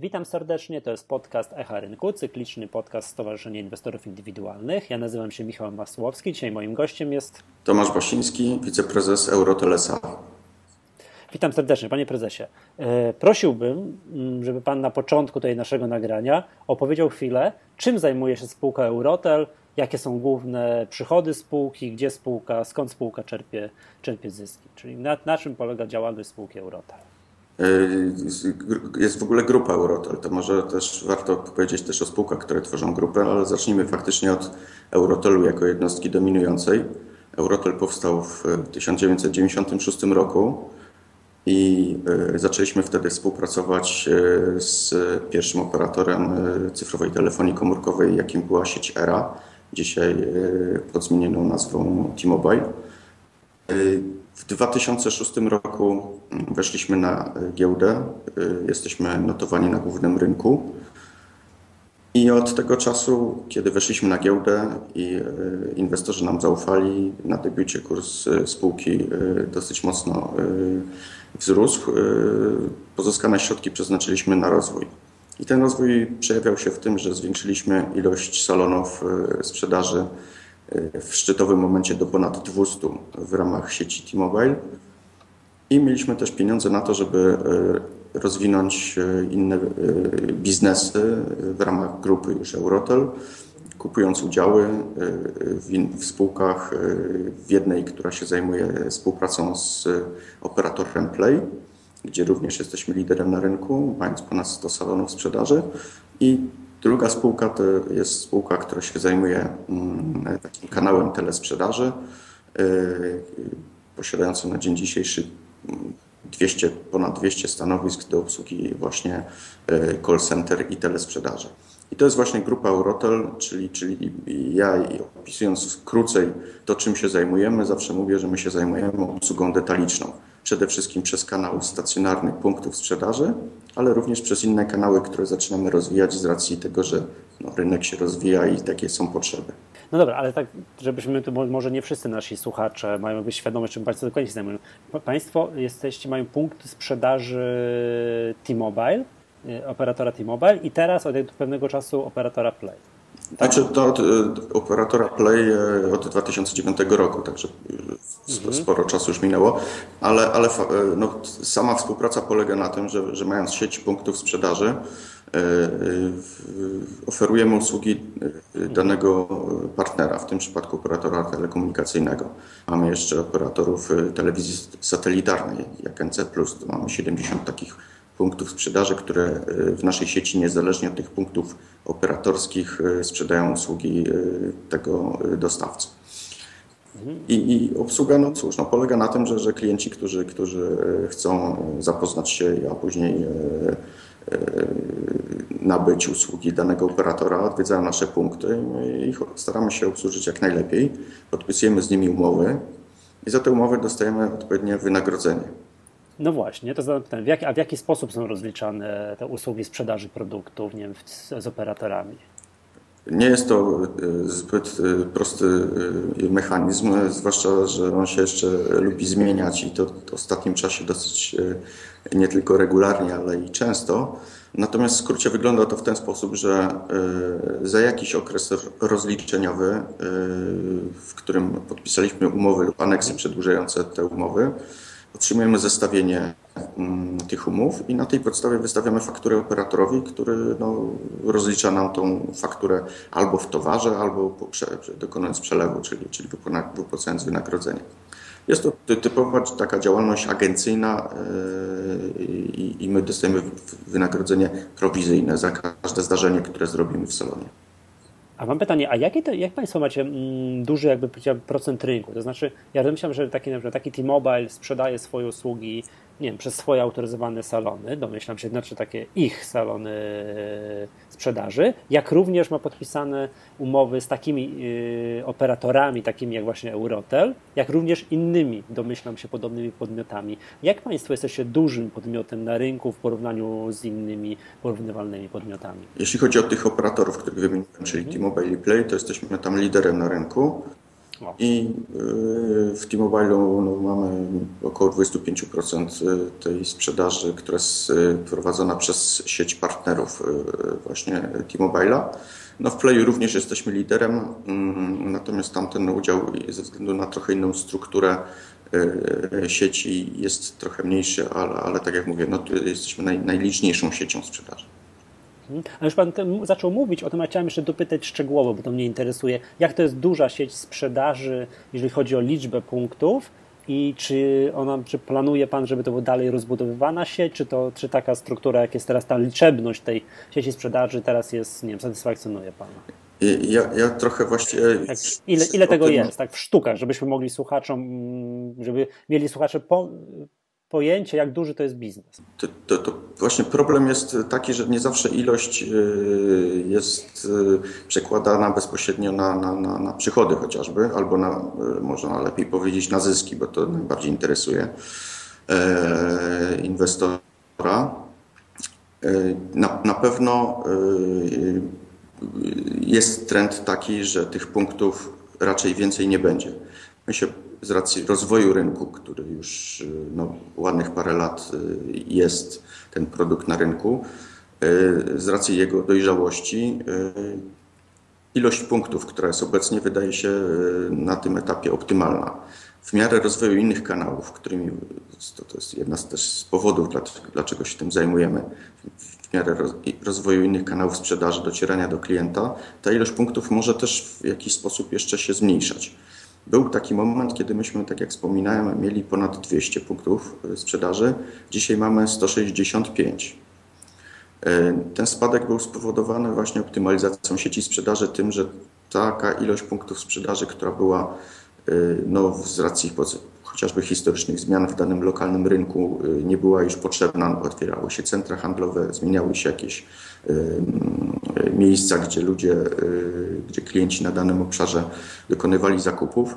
Witam serdecznie, to jest podcast Echa Rynku, cykliczny podcast Stowarzyszenia Inwestorów Indywidualnych. Ja nazywam się Michał Masłowski, dzisiaj moim gościem jest... Tomasz Basiński, wiceprezes Eurotelesa. Witam serdecznie, panie prezesie. E, prosiłbym, mm, żeby pan na początku tej naszego nagrania opowiedział chwilę, czym zajmuje się spółka Eurotel, jakie są główne przychody spółki, gdzie spółka, skąd spółka czerpie, czerpie zyski, czyli na, na czym polega działalność spółki Eurotel. E, jest w ogóle grupa Eurotel, to może też warto powiedzieć też o spółkach, które tworzą grupę, ale zacznijmy faktycznie od Eurotelu jako jednostki dominującej. Eurotel powstał w 1996 roku i e, zaczęliśmy wtedy współpracować e, z pierwszym operatorem cyfrowej telefonii komórkowej, jakim była sieć ERA, dzisiaj pod zmienioną nazwą T-Mobile. W 2006 roku weszliśmy na giełdę. Jesteśmy notowani na głównym rynku. I od tego czasu, kiedy weszliśmy na giełdę i e, inwestorzy nam zaufali, na debiucie kurs e, spółki e, dosyć mocno wzrósł. Pozyskane środki przeznaczyliśmy na rozwój. I ten rozwój przejawiał się w tym, że zwiększyliśmy ilość salonów sprzedaży w szczytowym momencie do ponad 200 w ramach sieci T-Mobile. I mieliśmy też pieniądze na to, żeby e, rozwinąć e, inne biznesy w ramach grupy już Eurotel, kupując udziały w, spółkach, w jednej, która się zajmuje współpracą z operatorem Play, gdzie również jesteśmy liderem na rynku, mając ponad 100 salonów sprzedaży i Druga spółka to jest spółka, która się zajmuje mm, takim kanałem telesprzedaży, y, posiadającym na dzień dzisiejszy 200, ponad 200 stanowisk do obsługi właśnie y, call center i telesprzedaży. I to jest właśnie grupa Eurotel, czyli, czyli ja opisując krócej to, czym się zajmujemy, zawsze mówię, że my się zajmujemy obsługą detaliczną przede wszystkim przez kanał stacjonarnych punktów sprzedaży, ale również przez inne kanały, które zaczynamy rozwijać z racji tego, że no, rynek się rozwija i takie są potrzeby. No dobra, ale tak, żebyśmy tu, może nie wszyscy nasi słuchacze mają być świadomi, czym Państwo dokładnie się zajmują. Państwo jesteście, mają punkty sprzedaży T-Mobile, y, operatora T-Mobile i teraz od pewnego czasu operatora Play. Znaczy to od, operatora Play e, od 2009 roku, także mhm. sporo czasu już minęło, ale, ale e, no, sama współpraca polega na tym, że, że mając sieć punktów sprzedaży, oferujemy usługi danego partnera, w tym przypadku operatora telekomunikacyjnego. Mamy jeszcze operatorów telewizji satelitarnej, jak NC+, to mamy 70 takich punktów sprzedaży, które e, w naszej sieci, niezależnie od tych punktów operatorskich, e, sprzedają usługi e, tego dostawcy. I, I, obsługa, no cóż, no, polega na tym, że, że klienci, którzy, którzy chcą zapoznać się, a później nabyć usługi danego operatora, odwiedzają nasze punkty i staramy się obsłużyć jak najlepiej. Podpisujemy z nimi umowy i za te umowy dostajemy odpowiednie wynagrodzenie. No właśnie, to zapytam, w jaki, a w jaki sposób są rozliczane te usługi sprzedaży produktów nie wiem, z, z operatorami? Nie jest to e, zbyt e, prosty e, mechanizm, zwłaszcza, że on się jeszcze lubi zmieniać i to w ostatnim czasie dosyć nie tylko regularnie, ale i często. Natomiast w skrócie wygląda to w ten sposób, że za jakiś okres rozliczeniowy, w którym podpisaliśmy umowy lub aneksy przedłużające te umowy, otrzymujemy zestawienie mm, tych umów i na tej podstawie wystawiamy fakturę operatorowi, który no, rozlicza nam tą fakturę albo w towarze, albo dokonując przelewu, czyli, czyli wypłacając wynagrodzenie. Jest to typowa taka działalność agencyjna yy, i my dostajemy wynagrodzenie prowizyjne za każde zdarzenie, które zrobimy w salonie. A mam pytanie, a jakie to, jak Państwo macie mm, duży jakby procent rynku? To znaczy, ja myślałem, że taki, taki T-Mobile sprzedaje swoje usługi nie wiem, przez swoje autoryzowane salony, domyślam się, znaczy takie ich salony e, sprzedaży, jak również ma podpisane umowy z takimi e, operatorami, takimi jak właśnie Eurotel, jak również innymi, domyślam się, podobnymi podmiotami. Jak Państwo jesteście dużym podmiotem na rynku w porównaniu z innymi porównywalnymi podmiotami? Jeśli chodzi o tych operatorów, których wymieniłem, czyli T-Mobile i Play, to jesteśmy tam liderem na rynku. I w T-Mobile'u no, mamy około 25% tej sprzedaży, która jest prowadzona przez sieć partnerów właśnie T-Mobile'a. No w Playu również jesteśmy liderem, mm, natomiast tamten udział ze względu na trochę inną strukturę sieci jest trochę mniejszy, ale, ale tak jak mówię, no, jesteśmy naj, najliczniejszą siecią sprzedaży. Mhm. A już Pan zaczął mówić o tym, a chciałem jeszcze dopytać szczegółowo, bo to mnie interesuje. Jak to jest duża sieć sprzedaży, jeżeli chodzi o liczbę punktów i czy, ona, czy planuje Pan, żeby to była dalej rozbudowywana sieć, czy, to, czy taka struktura, jak jest teraz ta liczebność tej sieci sprzedaży teraz jest, nie wiem, satysfakcjonuje Pana? Ja, ja trochę właśnie. Tak, ile ile tego tym... jest, tak w sztukach, żebyśmy mogli słuchaczom, żeby mieli słuchacze po, pojęcie, jak duży to jest biznes. To, to, to, właśnie problem jest taki, że nie zawsze ilość y, jest y, przekładana bezpośrednio na, na, na, na przychody chociażby, albo na, y, można lepiej powiedzieć, na zyski, bo to najbardziej interesuje e, inwestora. E, na, na pewno jest trend taki, że tych punktów raczej więcej nie będzie. My się z racji rozwoju rynku, który już no, ładnych parę lat y, jest ten produkt na rynku, y, z racji jego dojrzałości, y, ilość punktów, która jest obecnie, wydaje się na tym etapie optymalna. W miarę rozwoju innych kanałów, którymi to, to jest jedna z, też z powodów, dlaczego się tym zajmujemy, w miarę rozwoju innych kanałów sprzedaży, docierania do klienta, ta ilość punktów może też w jakiś sposób jeszcze się zmniejszać. Był taki moment, kiedy myśmy, tak jak wspominałem, mieli ponad 200 punktów e, sprzedaży. Dzisiaj mamy 165. E, ten spadek był spowodowany właśnie optymalizacją sieci sprzedaży, tym, że taka ilość punktów sprzedaży, która była e, no, z racji chociażby historycznych zmian w danym lokalnym rynku, nie była już potrzebna. Otwierały się centra handlowe, zmieniały się jakieś miejsca, gdzie ludzie, gdzie klienci na danym obszarze dokonywali zakupów,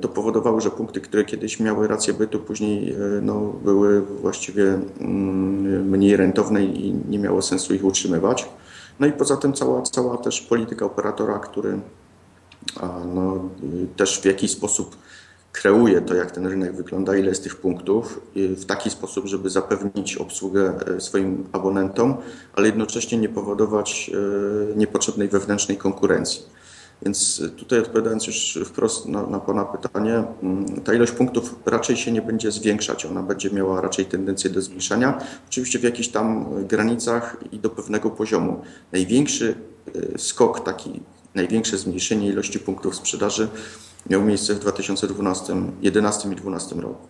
to powodowało, że punkty, które kiedyś miały rację bytu, później no, były właściwie mniej rentowne i nie miało sensu ich utrzymywać. No i poza tym cała, cała też polityka operatora, który no, też w jakiś sposób kreuje to, jak ten rynek wygląda, ile jest tych punktów, w taki sposób, żeby zapewnić obsługę e, swoim abonentom, ale jednocześnie nie powodować e, niepotrzebnej wewnętrznej konkurencji. Więc tutaj odpowiadając już wprost na, na Pana pytanie, mm, ta ilość punktów raczej się nie będzie zwiększać, ona będzie miała raczej tendencję do zmniejszania, oczywiście w jakichś tam granicach i do pewnego poziomu. Największy skok, taki największe zmniejszenie ilości punktów sprzedaży miał miejsce w 2012, 2011 i 2012 roku.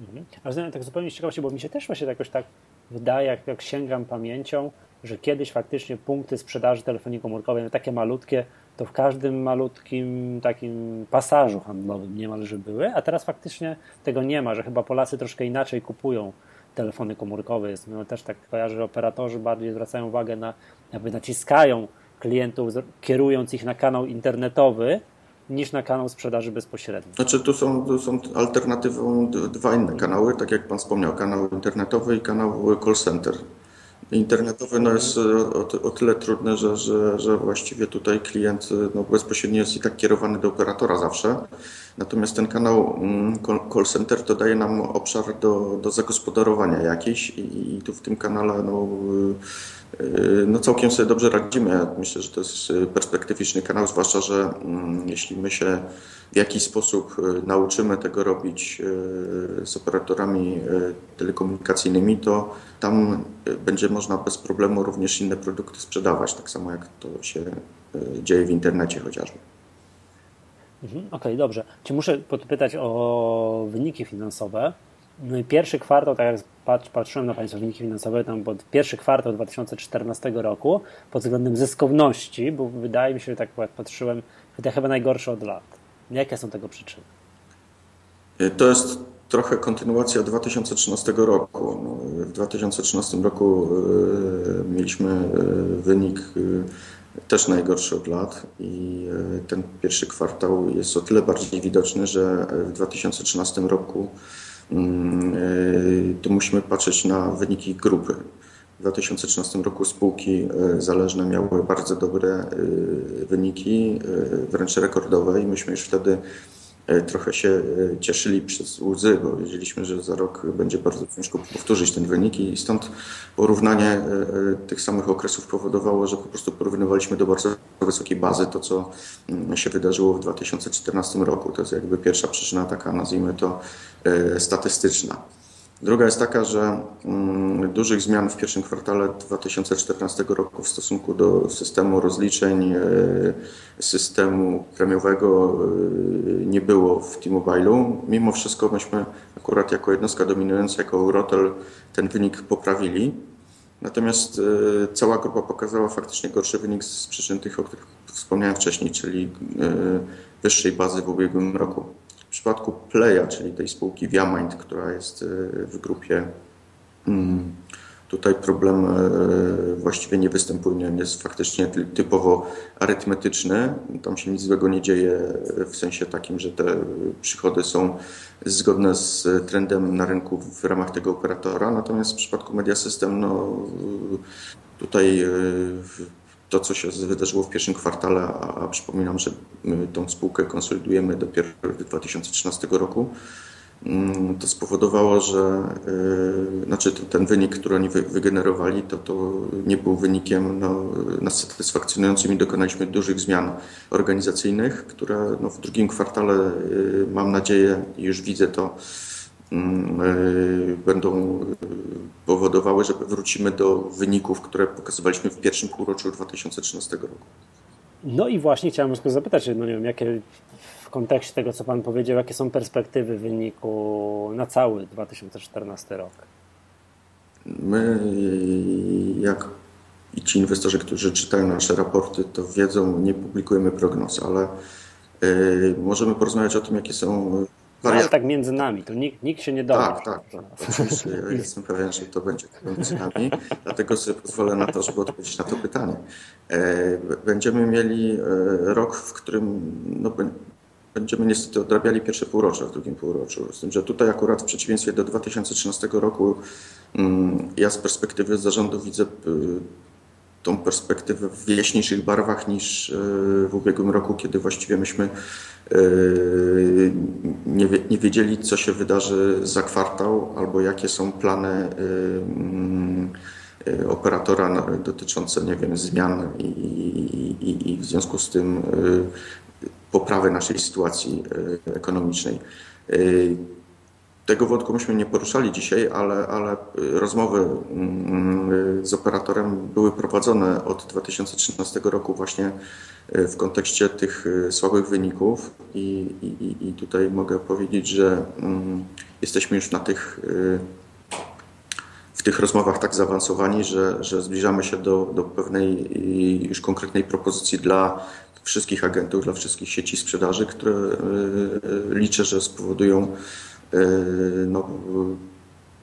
Mhm. Ale tak zupełnie ciekawości, bo mi się też właśnie jakoś tak wydaje, jak, jak sięgam pamięcią, że kiedyś faktycznie punkty sprzedaży telefonii komórkowej, no takie malutkie, to w każdym malutkim takim pasażu handlowym niemalże były, a teraz faktycznie tego nie ma, że chyba Polacy troszkę inaczej kupują telefony komórkowe. Jest, no też tak kojarzę, że operatorzy bardziej zwracają uwagę na, jakby naciskają klientów, kierując ich na kanał internetowy, niż na kanał sprzedaży bezpośredniej. Znaczy tu są, tu są alternatywą dwa inne kanały, tak jak Pan wspomniał, kanał internetowy i kanał call center. Internetowy no, jest o, o tyle trudny, że, że, że właściwie tutaj klient no, bezpośrednio jest i tak kierowany do operatora zawsze. Natomiast ten kanał mm, call center to daje nam obszar do, do zagospodarowania jakiś i, i tu w tym kanale no, y, no całkiem sobie dobrze radzimy. Myślę, że to jest perspektywiczny kanał, zwłaszcza, że mm, jeśli my się w jakiś sposób y, nauczymy tego robić y, z operatorami telekomunikacyjnymi, to tam będzie można bez problemu również inne produkty sprzedawać, tak samo jak to się dzieje w internecie chociażby. Mhm, Okej, okay, dobrze. Czy muszę podpytać o wyniki finansowe? No pierwszy kwartał, tak jak patrz, patrzyłem na Państwa wyniki finansowe, tam pod pierwszy kwartał 2014 roku pod względem zyskowności, bo wydaje mi się, że tak jak patrzyłem, chyba najgorszy od lat. Jakie są tego przyczyny? To jest trochę kontynuacja 2013 roku. No, w 2013 roku y, mieliśmy y, wynik y, też najgorszy od lat i ten pierwszy kwartał jest o tyle bardziej widoczny, że w 2013 roku mm, e, to musimy patrzeć na wyniki grupy. W 2013 roku spółki zależne miały bardzo dobre wyniki, wręcz rekordowe i myśmy już wtedy trochę się e, cieszyli przez łzy, bo wiedzieliśmy, że za rok będzie bardzo ciężko powtórzyć ten wynik i stąd porównanie e, tych samych okresów powodowało, że po prostu porównywaliśmy do bardzo wysokiej bazy to, co mm, się wydarzyło w 2014 roku. To jest jakby pierwsza przyczyna taka, nazwijmy to, statystyczna. Druga jest taka, że mm, dużych zmian w pierwszym kwartale 2014 roku w stosunku do systemu rozliczeń, e, systemu premiowego e, nie było w T-Mobile'u. Mimo wszystko myśmy akurat jako jednostka dominująca, jako Eurotel ten wynik poprawili. Natomiast e, cała grupa pokazała faktycznie gorszy wynik z przyczyn tych, o których wspomniałem wcześniej, czyli wyższej bazy w ubiegłym roku. W przypadku Playa, czyli tej spółki Viamind, która jest e, w grupie, mm, tutaj problem e, właściwie nie występuje. On jest faktycznie typowo arytmetyczny. Tam się nic złego nie dzieje w sensie takim, że te przychody są zgodne z trendem na rynku w ramach tego operatora. Natomiast w przypadku Media System, no, tutaj e, to, co się wydarzyło w pierwszym kwartale, a, przypominam, że my tą spółkę konsolidujemy dopiero w 2013 roku, mm, to spowodowało, że yy, znaczy ten, wynik, który oni wy, wygenerowali, to, to nie był wynikiem no, nas satysfakcjonującym i dokonaliśmy dużych zmian organizacyjnych, które no, w drugim kwartale yy, mam nadzieję już widzę to, będą e, powodowały, że wrócimy do wyników, które pokazywaliśmy w pierwszym półroczu 2013 roku. No i właśnie chciałem tylko zapytać, no nie wiem, jakie w kontekście tego, co Pan powiedział, jakie są perspektywy wyniku na cały 2014 rok? My, jak i ci inwestorzy, którzy czytają nasze raporty, to wiedzą, nie publikujemy prognoz, ale y, możemy porozmawiać o tym, jakie są no, ale tak między nami, to nikt, nikt się nie dowie. Tak, tak, tak. Oczywiście, ja jestem pewien, że to będzie między nami, dlatego sobie pozwolę na to, żeby odpowiedzieć na to pytanie. E, będziemy mieli e, rok, w którym no, będziemy niestety odrabiali pierwsze półrocze w drugim półroczu. Z tym, że tutaj akurat w przeciwieństwie do 2013 roku mm, ja z perspektywy zarządu widzę tą perspektywę w jaśniejszych barwach niż e, w ubiegłym roku, kiedy właściwie myśmy e, nie, wiedzieli, co się wydarzy za kwartał albo jakie są plany e, mm, operatora dotyczące, nie wiem, zmian i, i, i w związku z tym poprawy naszej sytuacji ekonomicznej. Tego wątku myśmy nie poruszali dzisiaj, ale, ale rozmowy mm, z operatorem były prowadzone od 2013 roku właśnie e, w kontekście tych słabych wyników. I, i, i tutaj mogę powiedzieć, że mm, jesteśmy już na tych w tych rozmowach tak zaawansowani, że, że zbliżamy się do, do pewnej już konkretnej propozycji dla wszystkich agentów, dla wszystkich sieci sprzedaży, które liczę, że spowodują no,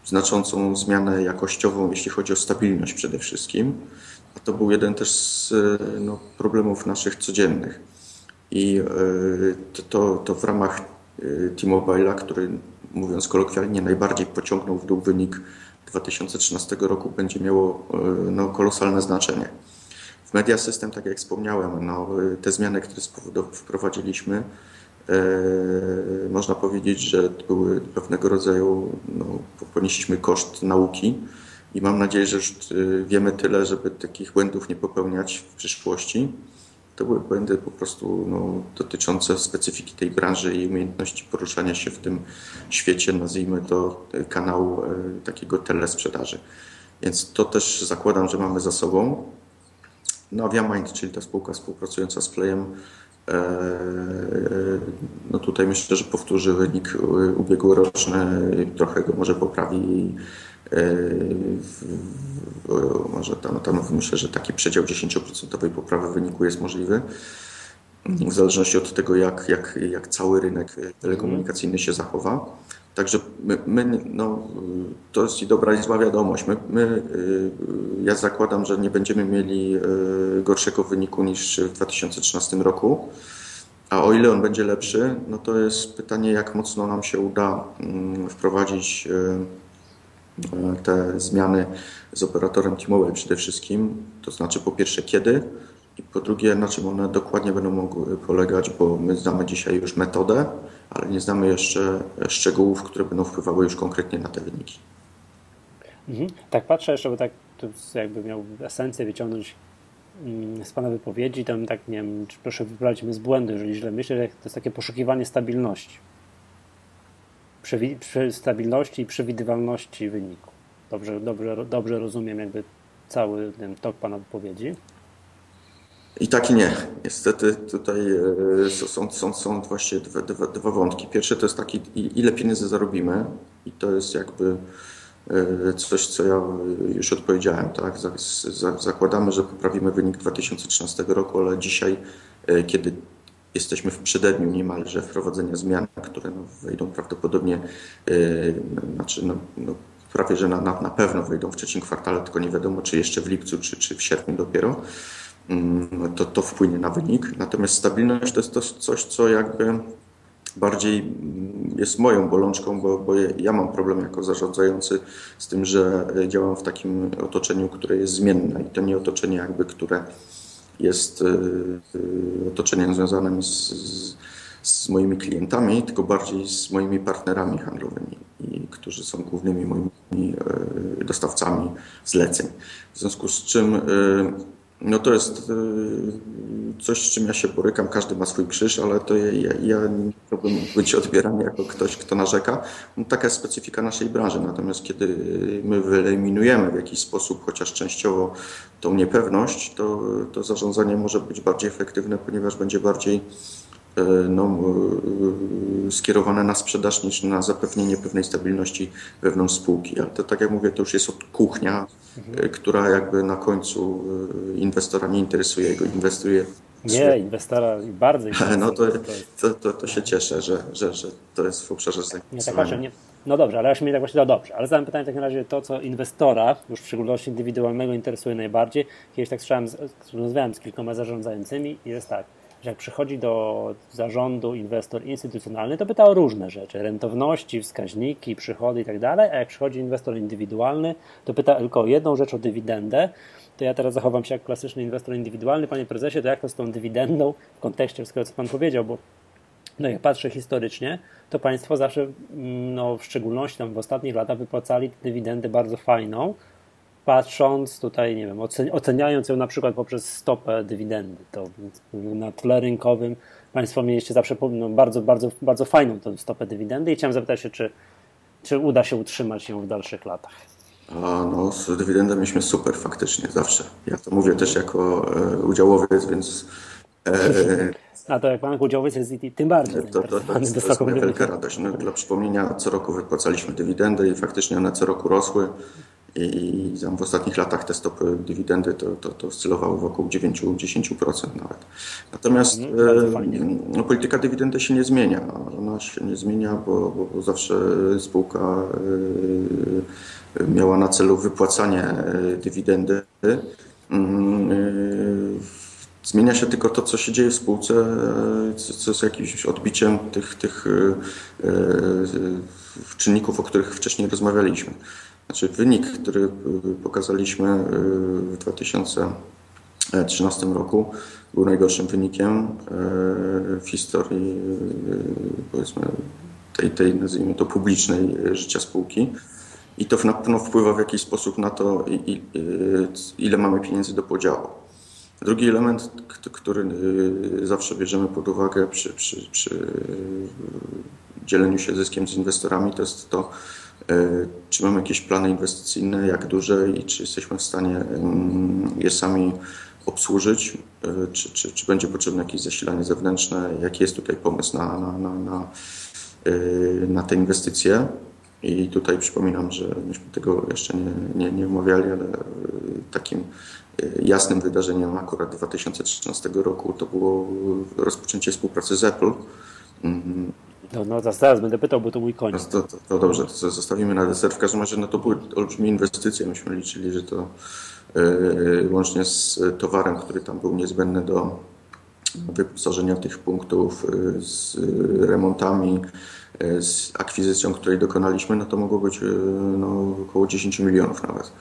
znaczącą zmianę jakościową, jeśli chodzi o stabilność przede wszystkim. A to był jeden też z e, no, problemów naszych codziennych. I e, to, to, w ramach T-Mobile'a, który mówiąc kolokwialnie najbardziej pociągnął w dół wynik 2013 roku, będzie miało no, kolosalne znaczenie. W Media System, tak jak wspomniałem, no, te zmiany, które wprowadziliśmy, E, można powiedzieć, że były pewnego rodzaju, no, ponieśliśmy koszt nauki i mam nadzieję, że już e, wiemy tyle, żeby takich błędów nie popełniać w przyszłości. To były błędy po prostu no, dotyczące specyfiki tej branży i umiejętności poruszania się w tym świecie, nazwijmy to kanału e, takiego telesprzedaży. Więc to też zakładam, że mamy za sobą. No, Aviamind, czyli ta spółka współpracująca z Playem, E, no tutaj myślę, że powtórzy wynik ubiegłoroczny, trochę go może poprawi. E, może tam, tam myślę, że taki przedział 10% poprawy wyniku jest możliwy. W zależności od tego, jak, jak, jak cały rynek telekomunikacyjny się zachowa. Także my, my, no, to jest i dobra i zła wiadomość. My, my, y, ja zakładam, że nie będziemy mieli y, gorszego wyniku niż w 2013 roku. A o ile on będzie lepszy, no to jest pytanie, jak mocno nam się uda mm, wprowadzić y, te zmiany z operatorem T-Mobile przede wszystkim, to znaczy po pierwsze kiedy i po drugie na czym one dokładnie będą mogły polegać, bo my znamy dzisiaj już metodę, ale nie znamy jeszcze szczegółów, które będą wpływały już konkretnie na te wyniki. Mhm. Tak patrzę jeszcze, bo tak jakby miał esencję wyciągnąć mm, z Pana wypowiedzi, to tak nie wiem, czy proszę wybrać mnie z błędu, jeżeli źle myślę, że to jest takie poszukiwanie stabilności. Przewi stabilności i przewidywalności wyniku. Dobrze, dobrze, dobrze rozumiem jakby cały ten tok Pana wypowiedzi. I tak i nie. Niestety tutaj e, są, są, są właśnie dwa, dwa, dwa wątki. Pierwsze to jest taki, ile pieniędzy zarobimy i to jest jakby e, coś, co ja już odpowiedziałem. Tak? Zakładamy, że poprawimy wynik 2013 roku, ale dzisiaj, e, kiedy jesteśmy w przededniu niemalże wprowadzenia zmian, które no wejdą prawdopodobnie, znaczy no, no prawie że na, na, na pewno wejdą w trzecim kwartale, tylko nie wiadomo, czy jeszcze w lipcu, czy, czy w sierpniu dopiero to, to wpłynie na wynik. Natomiast stabilność to jest to coś, co jakby bardziej mm, jest moją bolączką, bo, bo ja mam problem jako zarządzający z tym, że działam w takim otoczeniu, które jest zmienne i to nie otoczenie jakby, które jest y, y, otoczeniem związanym z, z, z moimi klientami, tylko bardziej z moimi partnerami handlowymi, i, którzy są głównymi moimi dostawcami zleceń. W związku z czym no to jest y, coś, z czym ja się borykam. Każdy ma swój krzyż, ale to ja, ja nie chciałbym być odbierany jako ktoś, kto narzeka. No, taka jest specyfika naszej branży. Natomiast kiedy my wyeliminujemy w jakiś sposób, chociaż częściowo, tą niepewność, to, to zarządzanie może być bardziej efektywne, ponieważ będzie bardziej no, e, skierowane na sprzedaż niż na zapewnienie pewnej stabilności wewnątrz spółki. Ale to tak jak mówię, to już jest kuchnia, mhm. która jakby na końcu inwestora nie interesuje, go inwestuje. Nie, inwestora bardzo interesuje. No to, to, to, to, się cieszę, że, że, że to jest w obszarze zainteresowania. Nie, tak no dobrze, ale ja się mi tak właśnie, no dobrze, ale zadam pytanie w takim razie to, co inwestora, już w szczególności indywidualnego, interesuje najbardziej. Kiedyś tak słyszałem, rozmawiałem z kilkoma zarządzającymi i jest tak, że jak przychodzi do zarządu inwestor instytucjonalny, to pyta o różne rzeczy, rentowności, wskaźniki, przychody i tak a jak przychodzi inwestor indywidualny, to pyta tylko o jedną rzecz, o dywidendę, to ja teraz zachowam się jak klasyczny inwestor indywidualny, panie prezesie, to jak to z tą dywidendą w kontekście wszystkiego, co pan powiedział, bo no jak patrzę historycznie, to państwo zawsze, mm, no w szczególności tam w ostatnich latach wypłacali dywidendę bardzo fajną, patrząc tutaj, nie wiem, oceniając ją na przykład poprzez stopę dywidendy, to na tle rynkowym Państwo mieliście zawsze no, bardzo, bardzo, bardzo fajną tą stopę dywidendy i chciałem zapytać się, czy, czy uda się utrzymać ją w dalszych latach? A no, z dywidendą mieliśmy super faktycznie, zawsze. Ja to mówię też jako e, udziałowiec, więc... E, A to jak pan udziałowiec jest tym bardziej. To, to, to, to jest moja wielka radość. No, dla przypomnienia, co roku wypłacaliśmy dywidendy i faktycznie one co roku rosły i w ostatnich latach te stopy dywidendy to, to, to oscylowały wokół 9-10% nawet. Natomiast mm, no, polityka dywidendy się nie zmienia. Ona się nie zmienia, bo, bo zawsze spółka y, miała na celu wypłacanie y, dywidendy. Mm, y, zmienia się tylko to, co się dzieje w spółce, co jest jakimś odbiciem tych, tych czynników, o których wcześniej rozmawialiśmy. Znaczy wynik, który pokazaliśmy y, w 2013 roku był najgorszym wynikiem y, w historii y, powiedzmy tej, tej nazwijmy to publicznej życia spółki. I to na pewno wpływa w jakiś sposób na to, ile mamy pieniędzy do podziału. Drugi element, który zawsze bierzemy pod uwagę przy, przy, przy dzieleniu się zyskiem z inwestorami, to jest to, czy mamy jakieś plany inwestycyjne, jak duże i czy jesteśmy w stanie mm, je sami obsłużyć, e, czy, czy, czy będzie potrzebne jakieś zasilanie zewnętrzne, jaki jest tutaj pomysł na, na, na, na, e, na te inwestycje. I tutaj przypominam, że myśmy tego jeszcze nie, nie, nie omawiali, ale takim jasnym wydarzeniem akurat 2013 roku to było rozpoczęcie współpracy z Apple. No, no zaraz będę pytał, bo to mój koniec. To, to, to dobrze, to zostawimy na deser. W każdym razie no, to były olbrzymie inwestycje. Myśmy liczyli, że to yy, łącznie z towarem, który tam był niezbędny do wyposażenia tych punktów, z remontami, z akwizycją, której dokonaliśmy, no to mogło być no, około 10 milionów nawet.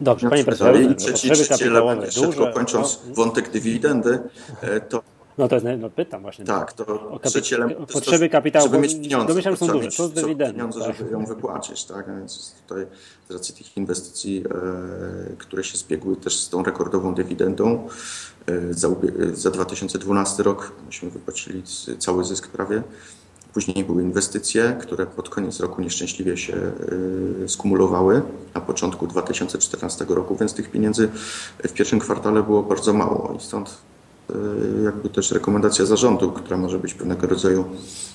Dobrze, panie profesorze, I trzeci, trzeci element, jeszcze duże, kończąc no, wątek dywidendy, to no to jest, no pytam właśnie. Tak, to trzeci element, potrzeby kapitału, żeby mieć pieniądze, domyślam, są duże, z dywidendą. pieniądze, tak? żeby ją wypłacić, tak, a więc tutaj z racji tych inwestycji, e, które się zbiegły też z tą rekordową dywidendą, e, za, za 2012 rok myśmy wypłacili cały zysk prawie, Później były inwestycje, które pod koniec roku nieszczęśliwie się y, skumulowały na początku 2014 roku, więc tych pieniędzy w pierwszym kwartale było bardzo mało i stąd jakby też rekomendacja zarządu, która może być pewnego rodzaju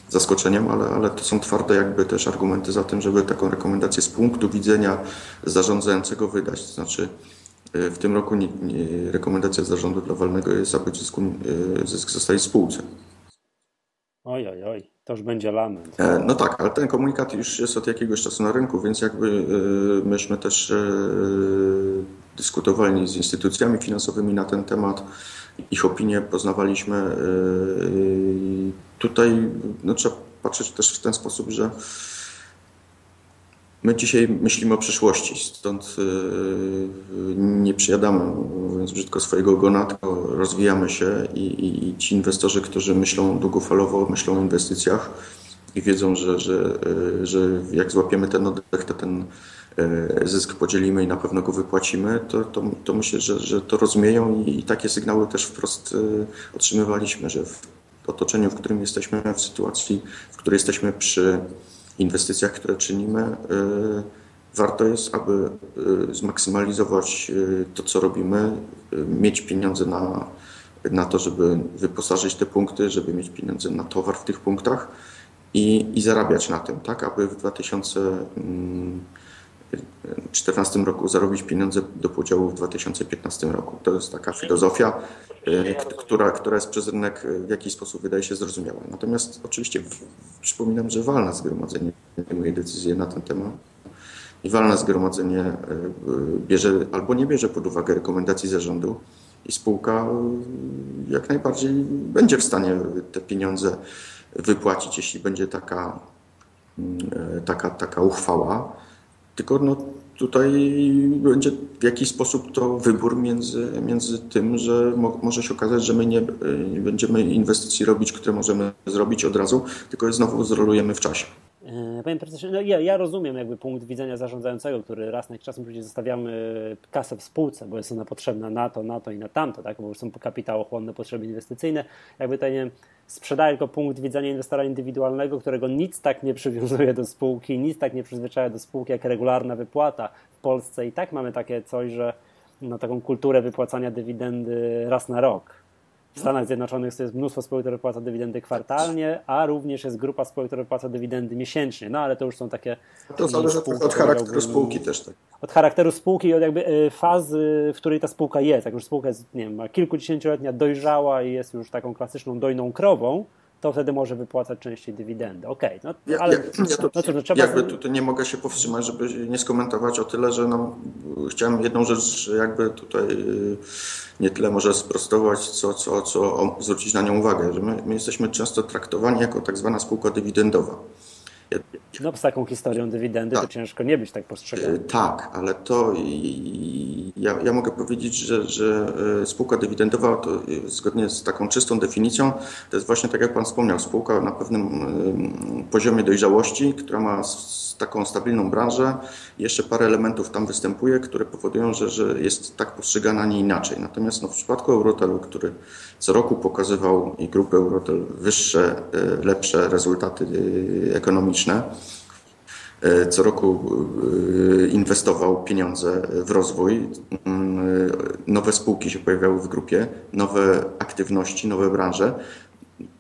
zaskoczeniem, ale, ale to są twarde jakby też argumenty za tym, żeby taką rekomendację z punktu widzenia zarządzającego wydać. To znaczy y, w tym roku nie, nie, rekomendacja zarządu dla walnego jest, aby zysku, zysk zostaje w spółce. Oj, oj, oj, to już będzie lament. E, no tak, ale ten komunikat już jest od jakiegoś czasu na rynku, więc jakby myśmy też e, dyskutowali z instytucjami finansowymi na ten temat. Ich opinie poznawaliśmy. Tutaj no, trzeba patrzeć też w ten sposób, że My dzisiaj myślimy o przyszłości, stąd y, nie przyjadamy, mówiąc brzydko, swojego ogona, tylko rozwijamy się i, i, i ci inwestorzy, którzy myślą długofalowo, myślą o inwestycjach i wiedzą, że, że, y, że jak złapiemy ten oddech, to ten y, zysk podzielimy i na pewno go wypłacimy, to, to, to myślę, że, że to rozumieją i, takie sygnały też wprost otrzymywaliśmy, że w otoczeniu, w którym jesteśmy, w sytuacji, w której jesteśmy przy inwestycjach, które czynimy, warto jest, aby zmaksymalizować to, co robimy, mieć pieniądze na, na to, żeby wyposażyć te punkty, żeby mieć pieniądze na towar w tych punktach i, i zarabiać na tym, tak, aby w 2014 roku zarobić pieniądze do podziału w 2015 roku. To jest taka filozofia, która, która jest przez rynek w jakiś sposób wydaje się zrozumiała. Natomiast oczywiście przypominam, że walne zgromadzenie podejmuje decyzję na ten temat i walne zgromadzenie e, bierze albo nie bierze pod uwagę rekomendacji zarządu i spółka jak najbardziej będzie w stanie te pieniądze wypłacić, jeśli będzie taka, mm, e, taka, taka uchwała. Tylko no, tutaj będzie w jakiś sposób to wybór między, między tym, że mo, może się okazać, że my nie, nie będziemy inwestycji robić, które możemy zrobić od razu, tylko znowu zrolujemy w czasie. E, panie profesorze, no ja, ja, rozumiem jakby punkt widzenia zarządzającego, który raz na jakiś czas mówi, zostawiamy kasę w spółce, bo jest ona potrzebna na to, na to i na tamto, tak? bo są kapitałochłonne potrzeby inwestycyjne. Jakby to nie sprzedaje tylko punkt widzenia inwestora indywidualnego, którego nic tak nie przywiązuje do spółki, nic tak nie przyzwyczaja do spółki jak regularna wypłata. W Polsce i tak mamy takie coś, że no, taką kulturę wypłacania dywidendy raz na rok w Stanach Zjednoczonych jest mnóstwo spółek, które wypłaca dywidendy kwartalnie, a również jest grupa spółek, które wypłaca dywidendy miesięcznie. No ale to już są takie. To zależy spółki, od charakteru spółki też. Tak. Od charakteru spółki i od jakby y, fazy, w której ta spółka jest. Jak już spółka jest, nie wiem, ma kilkudziesięcioletnia, dojrzała i jest już taką klasyczną dojną krową, to wtedy może wypłacać częściej dywidendy. Okej, okay, no, ale ja, ja to, no, cóż, no, trzeba... Jakby tutaj nie mogę się powstrzymać, żeby nie skomentować o tyle, że no, chciałem jedną rzecz jakby tutaj y, nie tyle może sprostować, co, co, co zwrócić na nią uwagę, że my, my jesteśmy często traktowani jako tak zwana spółka dywidendowa. No z taką historią dywidendy tak. to ciężko nie być tak postrzegany. Tak, ale to ja, ja mogę powiedzieć, że, że e, spółka dywidendowa to zgodnie z taką czystą definicją to jest właśnie tak jak Pan wspomniał, spółka na pewnym poziomie dojrzałości, która ma taką stabilną branżę. Jeszcze parę elementów tam występuje, które powodują, że, że jest tak postrzegana, a nie inaczej. Natomiast no, w przypadku Eurotelu, który co roku pokazywał i grupy Eurotel wyższe, e, lepsze rezultaty e, ekonomiczne, e, co roku inwestował pieniądze w rozwój. Mm, nowe spółki się pojawiały w grupie, nowe aktywności, nowe branże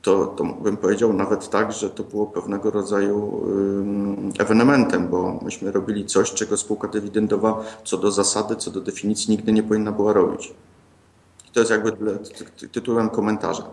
to, to bym powiedział nawet tak, że to było pewnego rodzaju ewenementem, bo myśmy robili coś, czego spółka dywidendowa co do zasady, co do definicji nigdy nie powinna była robić. To jest jakby tytułem komentarza.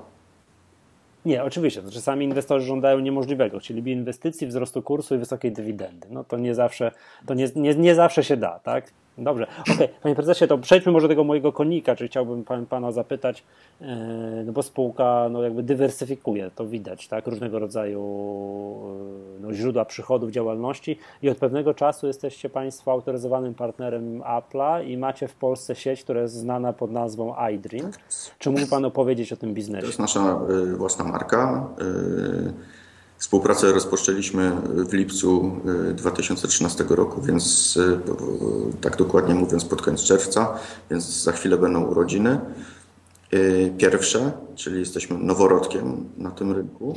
Nie, oczywiście. To czasami inwestorzy żądają niemożliwego. Chcieliby inwestycji, wzrostu kursu i wysokiej dywidendy. No to nie zawsze, to nie, nie, nie zawsze się da, tak? Dobrze. Okej, okay. panie prezesie, to przejdźmy może do tego mojego konika, czy chciałbym pan, pana zapytać, e, no bo spółka no jakby dywersyfikuje, to widać, tak, różnego rodzaju e, no, źródła przychodów działalności i od pewnego czasu jesteście państwo autoryzowanym partnerem Apple'a i macie w Polsce sieć, która jest znana pod nazwą iDream. Czy mógł pan opowiedzieć o tym biznesie? To jest nasza y, własna marka. Y Współpracę rozpoczęliśmy w lipcu 2013 y, roku, więc y, tak dokładnie mówiąc pod koniec czerwca, więc za chwilę będą urodziny. Y, pierwsze, czyli jesteśmy noworodkiem na tym rynku.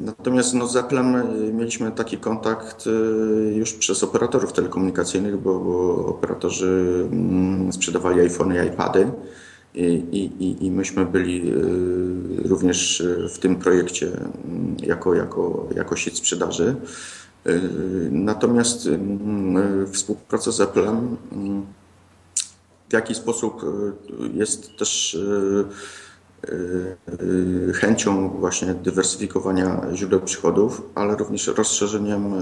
Natomiast no, z Applem mieliśmy taki kontakt już przez operatorów telekomunikacyjnych, bo, bo operatorzy mm, sprzedawali iPhony i iPady. I, i, I myśmy byli y, również w tym projekcie mm, jako, jako, jako sieć sprzedaży. Y, natomiast mm, współpraca z Applem mm, w jaki sposób y, jest też chęcią właśnie dywersyfikowania źródeł przychodów, ale również rozszerzeniem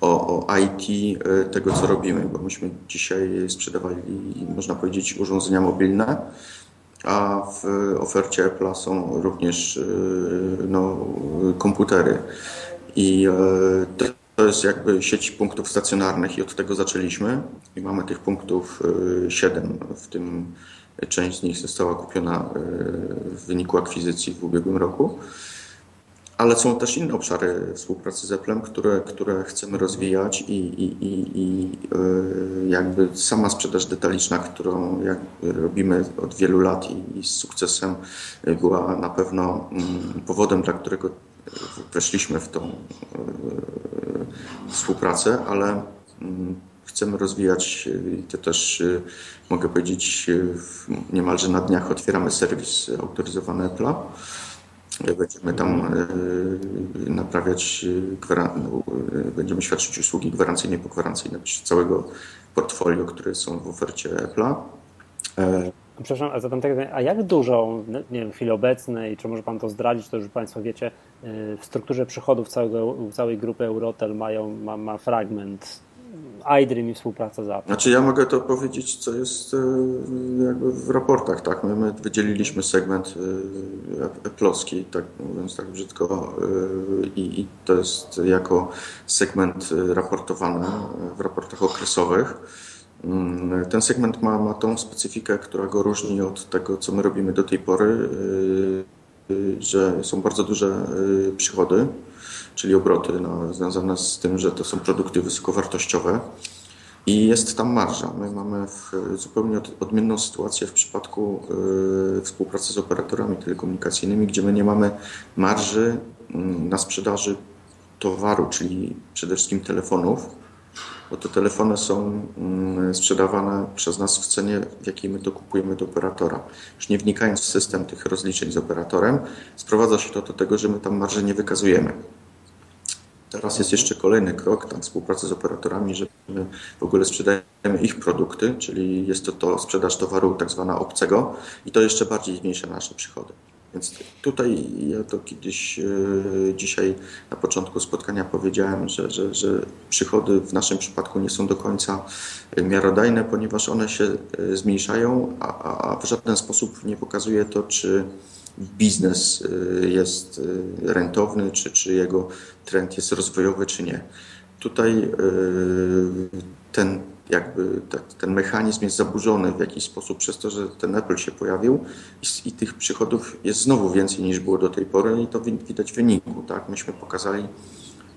o, o IT tego, co robimy, bo myśmy dzisiaj sprzedawali, można powiedzieć, urządzenia mobilne, a w ofercie Apple są również no, komputery. I to jest jakby sieć punktów stacjonarnych i od tego zaczęliśmy. I mamy tych punktów 7, w tym część z nich została kupiona w wyniku akwizycji w ubiegłym roku ale są też inne obszary współpracy z Applem, które, które chcemy rozwijać i, i, i, i e, jakby sama sprzedaż detaliczna, którą robimy od wielu lat i, z sukcesem była na pewno mm, powodem, dla którego weszliśmy w tą e, współpracę, ale mm, chcemy rozwijać i to też e, mogę powiedzieć niemalże na dniach otwieramy serwis autoryzowany Apple'a Będziemy tam e, naprawiać, e, no, e, będziemy świadczyć usługi gwarancyjne i pogwarancyjne całego portfolio, które są w ofercie Apple'a. Przepraszam, a zatem tak, a jak dużo, no, nie wiem, w chwili obecnej, czy może Pan to zdradzić, to już Państwo wiecie, w strukturze przychodów całego, całej grupy Eurotel mają, ma, ma fragment iDream i współpraca. Znaczy ja mogę to powiedzieć, co jest e, jakby w raportach, tak? My, my wydzieliliśmy segment Apple'owski, tak mówiąc tak brzydko e, i, i to jest jako segment raportowany w raportach okresowych. Mm, ten segment ma, ma tą specyfikę, która go różni od tego, co my robimy do tej pory, e, że są bardzo duże przychody czyli obroty no, związane z tym, że to są produkty wysokowartościowe i jest tam marża. My mamy zupełnie odmienną sytuację w przypadku y, współpracy z operatorami telekomunikacyjnymi, gdzie my nie mamy marży y, na sprzedaży towaru, czyli przede wszystkim telefonów, bo te telefony są y, sprzedawane przez nas w cenie, w jakiej my to kupujemy do operatora. Już nie wnikając w system tych rozliczeń z operatorem, sprowadza się to do tego, że my tam marży nie wykazujemy. Teraz jest jeszcze kolejny krok, tam współpraca z operatorami, że my w ogóle sprzedajemy ich produkty, czyli jest to, to sprzedaż towaru tak zwana obcego i to jeszcze bardziej zmniejsza nasze przychody. Więc tutaj ja to kiedyś e, dzisiaj na początku spotkania powiedziałem, że, że, że przychody w naszym przypadku nie są do końca miarodajne, ponieważ one się e, zmniejszają, a, a w żaden sposób nie pokazuje to, czy biznes y, jest y, rentowny, czy, czy jego trend jest rozwojowy, czy nie. Tutaj y, ten jakby ten mechanizm jest zaburzony w jakiś sposób przez to, że ten Apple się pojawił i, i, tych przychodów jest znowu więcej niż było do tej pory i to widać w wyniku. Tak? Myśmy pokazali,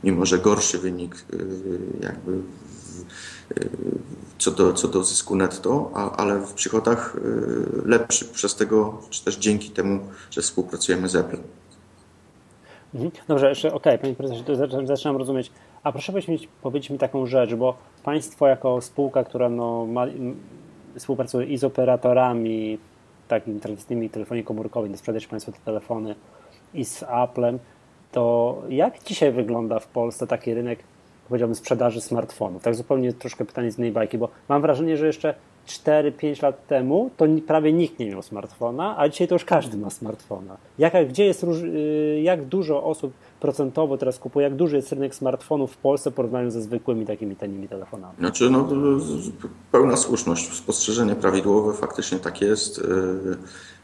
mimo że gorszy wynik jakby co do, co do zysku netto, ale w przychodach y, lepszy przez tego, czy też dzięki temu, że współpracujemy z Apple. Mhm. Dobrze, jeszcze okej, okay, Panie Prezesie, zaczynam, rozumieć. A proszę powiedzieć powiedzieć mi taką rzecz, bo Państwo jako spółka, która no, ma, współpracuje i z operatorami takimi tradycyjnymi telefonii komórkowej, sprzedawać Państwo te telefony i z Applem, to jak dzisiaj wygląda w Polsce taki rynek powiedziałbym, sprzedaży smartfonów. Tak zupełnie troszkę pytanie z innej bajki, bo mam wrażenie, że jeszcze 4-5 lat temu to prawie nikt nie miał smartfona, a dzisiaj to już każdy ma smartfona. Jak, gdzie jest, y, jak dużo osób procentowo teraz kupuje, jak duży jest rynek smartfonów w Polsce w porównaniu ze zwykłymi takimi tanimi telefonami? Znaczy, no, pełna słuszność, spostrzeżenie prawidłowe, faktycznie tak jest.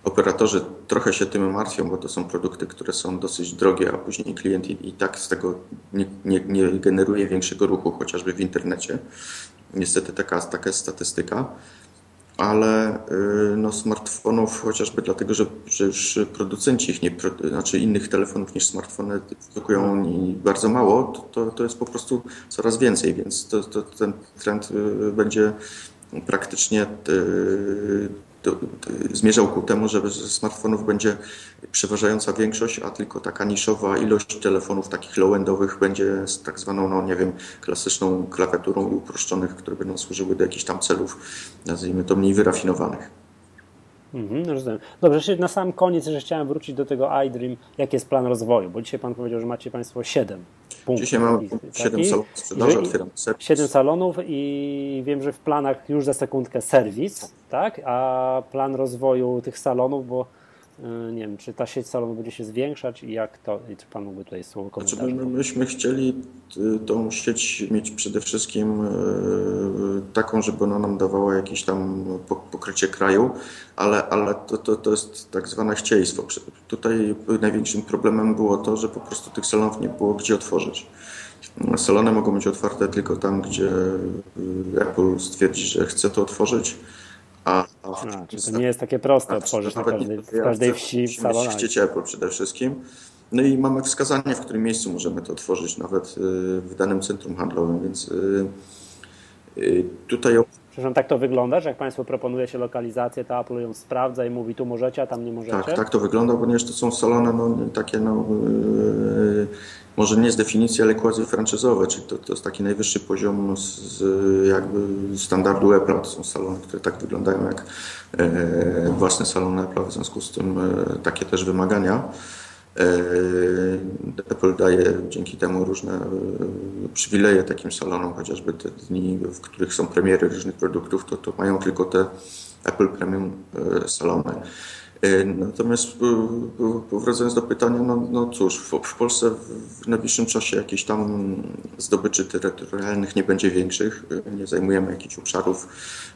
Y, operatorzy trochę się tym martwią, bo to są produkty, które są dosyć drogie, a później klient i, i tak z tego nie, nie, nie generuje większego ruchu, chociażby w internecie. Niestety taka, taka jest statystyka ale y, no, smartfonów chociażby dlatego, że, że już producenci ich nie, znaczy innych telefonów niż smartfony produkują bardzo mało, to, to, to jest po prostu coraz więcej, więc to, to ten trend y, będzie praktycznie y, zmierzał ku temu, że ze smartfonów będzie przeważająca większość, a tylko taka niszowa ilość telefonów takich low-endowych będzie z tak zwaną, no nie wiem, klasyczną klawiaturą i uproszczonych, które będą służyły do jakichś tam celów, nazwijmy to mniej wyrafinowanych. Mhm, rozumiem. Dobrze, na sam koniec że chciałem wrócić do tego iDream, jaki jest plan rozwoju, bo dzisiaj Pan powiedział, że macie Państwo 7 punktów. Dzisiaj mam 7 salonów sprzedaży, otwieram serwis. 7 salonów i wiem, że w planach już za sekundkę serwis, tak? A plan rozwoju tych salonów, bo nie wiem, czy ta sieć salonów będzie się zwiększać i jak to, i czy Pan mógłby tutaj słowo komentarza? Znaczy, my, myśmy chcieli y, tą sieć mieć przede wszystkim y, taką, żeby ona nam dawała jakieś tam pokrycie kraju, ale, ale to, to, to jest tak zwane chcieństwo. Tutaj największym problemem było to, że po prostu tych salonów nie było gdzie otworzyć. Salony mogą być otwarte tylko tam, gdzie Apple stwierdzi, że chce to otworzyć a, a, to nie jest takie proste otworzyć na każdej, w każdej wsi w salonie. Chcieć Apple przede wszystkim. No i mamy wskazanie, w którym miejscu możemy to otworzyć, nawet y, w danym centrum handlowym, więc y, tutaj Przepraszam, tak to wygląda, że jak Państwo proponuje się lokalizację, to Apple ją sprawdza i mówi tu możecie, a tam nie możecie? Tak, tak to wygląda, ponieważ to są salony no, takie no, yy, może nie z definicji, ale quasi franczyzowe, czyli to, to jest taki najwyższy poziom z, z jakby standardu Apple. To są salony, które tak wyglądają jak e, własne salony Apple, w związku z tym e, takie też wymagania. E, Apple daje dzięki temu różne e, przywileje takim salonom, chociażby te dni, w których są premiery różnych produktów, to, to mają tylko te Apple Premium e, salony. Natomiast wracając do pytania, no, no cóż, w, w, Polsce w najbliższym czasie jakichś tam zdobyczy terytorialnych nie będzie większych. Nie zajmujemy jakichś obszarów,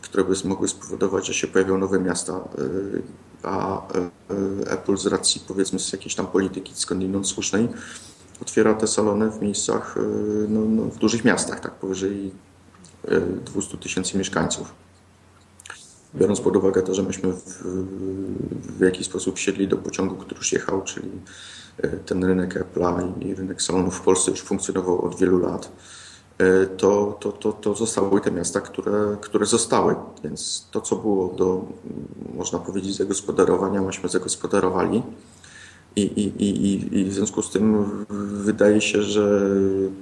które by mogły spowodować, że się pojawią nowe miasta a e, Apple z racji powiedzmy z jakiejś tam polityki skądinąd słusznej otwiera te salony w miejscach, e, no, no, w dużych miastach, tak powyżej 200 e, tysięcy mieszkańców. Biorąc pod uwagę to, że myśmy w, w jakiś sposób siedli do pociągu, który już jechał, czyli ten rynek Apple'a i rynek salonów w Polsce już funkcjonował od wielu lat, E, to, to, to, to zostały te miasta, które, które zostały. Więc to, co było do, można powiedzieć, zagospodarowania, myśmy zagospodarowali. I, i, i, I w związku z tym wydaje się, że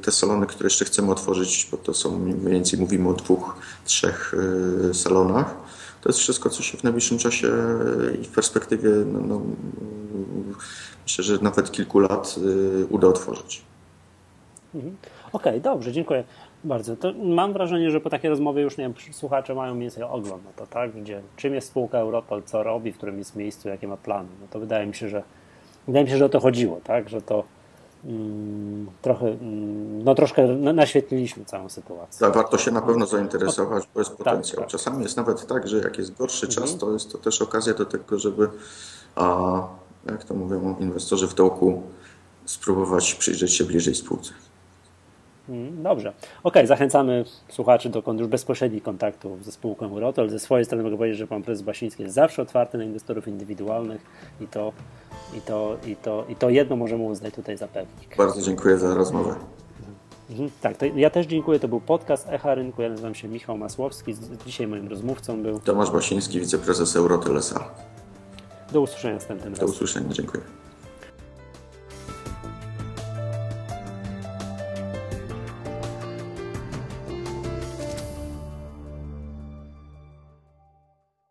te salony, które jeszcze chcemy otworzyć, bo to są mniej więcej mówimy o dwóch, trzech e, salonach, to jest wszystko, co się w najbliższym czasie i w perspektywie, no, no, myślę, że nawet kilku lat e, uda otworzyć. Mhm. Okej, okay, dobrze, dziękuję bardzo. To mam wrażenie, że po takiej rozmowie już nie wiem, słuchacze mają mniej więcej ogląd na to, tak? Gdzie, czym jest spółka Europol, co robi, w którym jest miejscu, jakie ma plany. No to wydaje mi się, że wydaje mi się, że o to chodziło, tak? Że to trochę, mm, no troszkę naświetliliśmy całą sytuację. Tak, warto się na pewno zainteresować, bo jest tak, potencjał. Tak, tak. Czasami jest nawet tak, że jak jest gorszy mhm. czas, to jest to też okazja do tego, żeby, a, jak to mówią inwestorzy w dołku, spróbować przyjrzeć się bliżej spółce. Mm, dobrze. Ok, zachęcamy słuchaczy do już bezpośrednich kontaktów ze spółką Eurotol. Ze swojej strony mogę powiedzieć, że pan prezes Basiński jest zawsze otwarty na inwestorów indywidualnych i to, i to, i to, i to jedno możemy uznać tutaj za pewnik. Bardzo dziękuję za rozmowę. Mhm, tak, to ja też dziękuję. To był podcast Echa Rynku. Ja nazywam się Michał Masłowski. Dzisiaj moim rozmówcą był Tomasz Basiński, wiceprezes Eurotel S.A. Do usłyszenia następnym razem. Do usłyszenia, dziękuję.